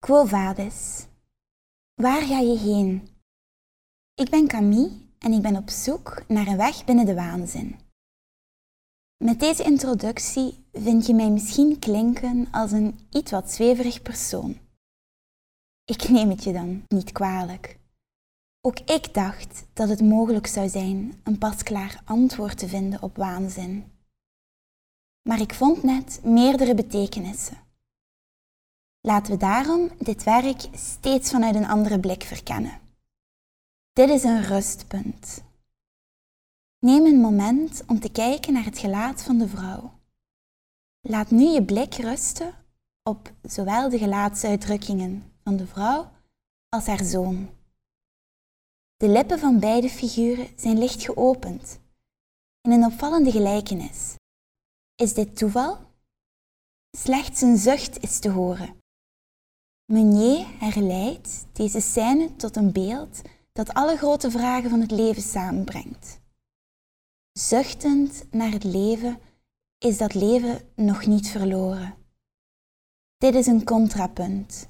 Quo vadis? Waar ga je heen? Ik ben Camille en ik ben op zoek naar een weg binnen de waanzin. Met deze introductie vind je mij misschien klinken als een iets wat zweverig persoon. Ik neem het je dan niet kwalijk. Ook ik dacht dat het mogelijk zou zijn een pasklaar antwoord te vinden op waanzin. Maar ik vond net meerdere betekenissen. Laten we daarom dit werk steeds vanuit een andere blik verkennen. Dit is een rustpunt. Neem een moment om te kijken naar het gelaat van de vrouw. Laat nu je blik rusten op zowel de gelaatsuitdrukkingen van de vrouw als haar zoon. De lippen van beide figuren zijn licht geopend, in een opvallende gelijkenis. Is dit toeval? Slechts een zucht is te horen. Meunier herleidt deze scène tot een beeld dat alle grote vragen van het leven samenbrengt. Zuchtend naar het leven is dat leven nog niet verloren. Dit is een contrapunt.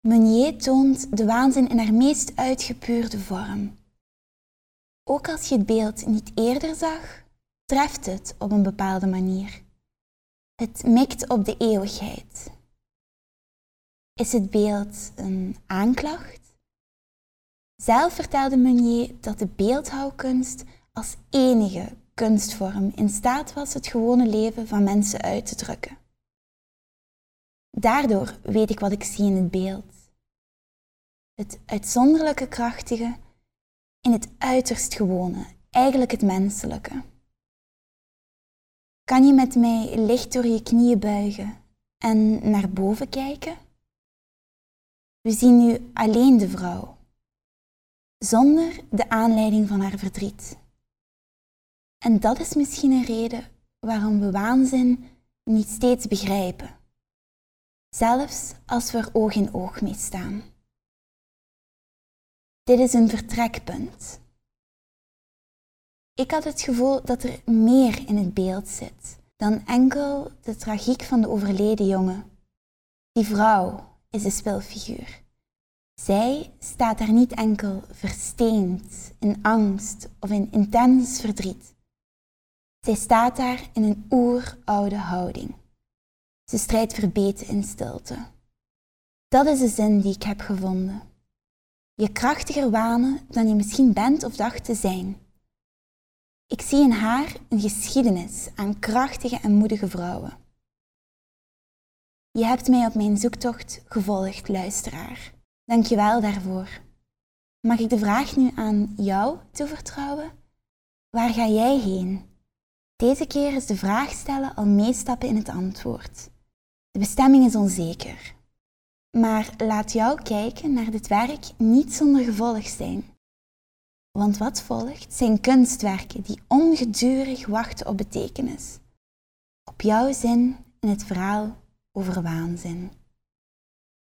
Meunier toont de waanzin in haar meest uitgepuurde vorm. Ook als je het beeld niet eerder zag, treft het op een bepaalde manier. Het mikt op de eeuwigheid. Is het beeld een aanklacht? Zelf vertelde Meunier dat de beeldhouwkunst als enige kunstvorm in staat was het gewone leven van mensen uit te drukken. Daardoor weet ik wat ik zie in het beeld. Het uitzonderlijke krachtige in het uiterst gewone, eigenlijk het menselijke. Kan je met mij licht door je knieën buigen en naar boven kijken? We zien nu alleen de vrouw, zonder de aanleiding van haar verdriet. En dat is misschien een reden waarom we waanzin niet steeds begrijpen, zelfs als we er oog in oog mee staan. Dit is een vertrekpunt. Ik had het gevoel dat er meer in het beeld zit dan enkel de tragiek van de overleden jongen. Die vrouw is de spelfiguur. Zij staat daar niet enkel versteend in angst of in intens verdriet. Zij staat daar in een oeroude houding. Ze strijdt verbeten in stilte. Dat is de zin die ik heb gevonden. Je krachtiger wanen dan je misschien bent of dacht te zijn. Ik zie in haar een geschiedenis aan krachtige en moedige vrouwen. Je hebt mij op mijn zoektocht gevolgd, luisteraar. Dank je wel daarvoor. Mag ik de vraag nu aan jou toevertrouwen? Waar ga jij heen? Deze keer is de vraag stellen al meestappen in het antwoord. De bestemming is onzeker. Maar laat jou kijken naar dit werk niet zonder gevolg zijn. Want wat volgt zijn kunstwerken die ongedurig wachten op betekenis. Op jouw zin in het verhaal over waanzin.